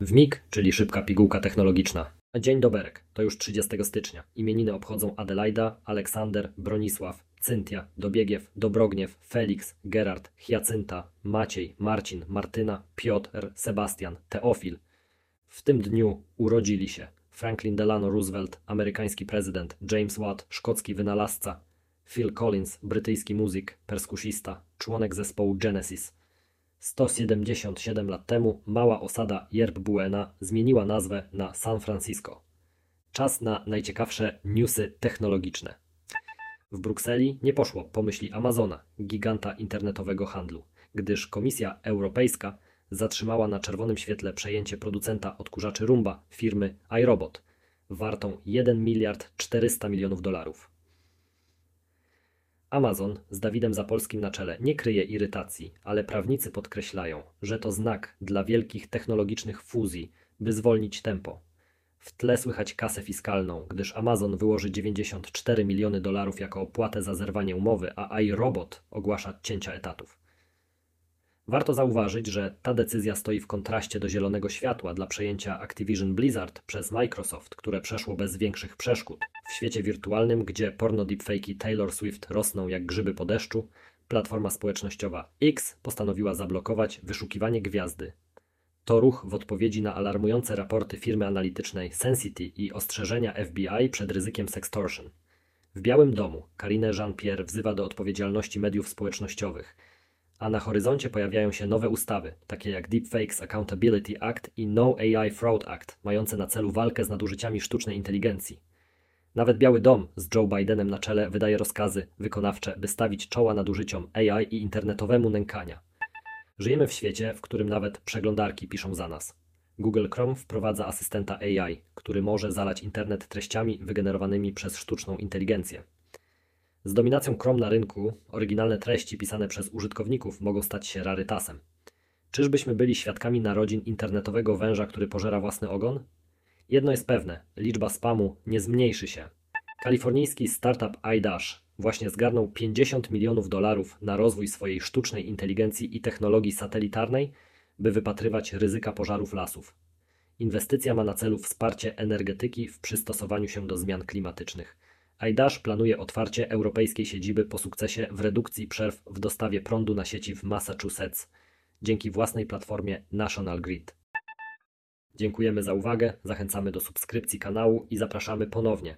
WMIG, czyli szybka pigułka technologiczna. Dzień doberek, to już 30 stycznia. Imieniny obchodzą Adelaida, Aleksander, Bronisław, Cyntia, Dobiegiew, Dobrogniew, Felix, Gerard, Hiacynta, Maciej, Marcin, Martyna, Piotr, Sebastian, Teofil. W tym dniu urodzili się Franklin Delano Roosevelt, amerykański prezydent, James Watt, szkocki wynalazca, Phil Collins, brytyjski muzyk, perskusista, członek zespołu Genesis. 177 lat temu mała osada Yerb Buena zmieniła nazwę na San Francisco. Czas na najciekawsze newsy technologiczne. W Brukseli nie poszło po myśli Amazona, giganta internetowego handlu, gdyż Komisja Europejska zatrzymała na czerwonym świetle przejęcie producenta odkurzaczy Rumba firmy iRobot, wartą 1 miliard 400 milionów dolarów. Amazon z Dawidem Zapolskim na czele nie kryje irytacji, ale prawnicy podkreślają, że to znak dla wielkich technologicznych fuzji, by zwolnić tempo. W tle słychać kasę fiskalną, gdyż Amazon wyłoży 94 miliony dolarów jako opłatę za zerwanie umowy, a iRobot ogłasza cięcia etatów. Warto zauważyć, że ta decyzja stoi w kontraście do zielonego światła dla przejęcia Activision Blizzard przez Microsoft, które przeszło bez większych przeszkód. W świecie wirtualnym, gdzie porno deepfake'i Taylor Swift rosną jak grzyby po deszczu, platforma społecznościowa X postanowiła zablokować wyszukiwanie gwiazdy. To ruch w odpowiedzi na alarmujące raporty firmy analitycznej Sensity i ostrzeżenia FBI przed ryzykiem sextortion. W Białym Domu Karine Jean-Pierre wzywa do odpowiedzialności mediów społecznościowych – a na horyzoncie pojawiają się nowe ustawy, takie jak Deepfakes Accountability Act i No AI Fraud Act, mające na celu walkę z nadużyciami sztucznej inteligencji. Nawet Biały Dom z Joe Bidenem na czele wydaje rozkazy wykonawcze, by stawić czoła nadużyciom AI i internetowemu nękania. Żyjemy w świecie, w którym nawet przeglądarki piszą za nas. Google Chrome wprowadza asystenta AI, który może zalać internet treściami wygenerowanymi przez sztuczną inteligencję. Z dominacją Chrome na rynku, oryginalne treści pisane przez użytkowników mogą stać się rarytasem. Czyżbyśmy byli świadkami narodzin internetowego węża, który pożera własny ogon? Jedno jest pewne, liczba spamu nie zmniejszy się. Kalifornijski startup iDash właśnie zgarnął 50 milionów dolarów na rozwój swojej sztucznej inteligencji i technologii satelitarnej, by wypatrywać ryzyka pożarów lasów. Inwestycja ma na celu wsparcie energetyki w przystosowaniu się do zmian klimatycznych. iDash planuje otwarcie europejskiej siedziby po sukcesie w redukcji przerw w dostawie prądu na sieci w Massachusetts dzięki własnej platformie National Grid. Dziękujemy za uwagę, zachęcamy do subskrypcji kanału i zapraszamy ponownie.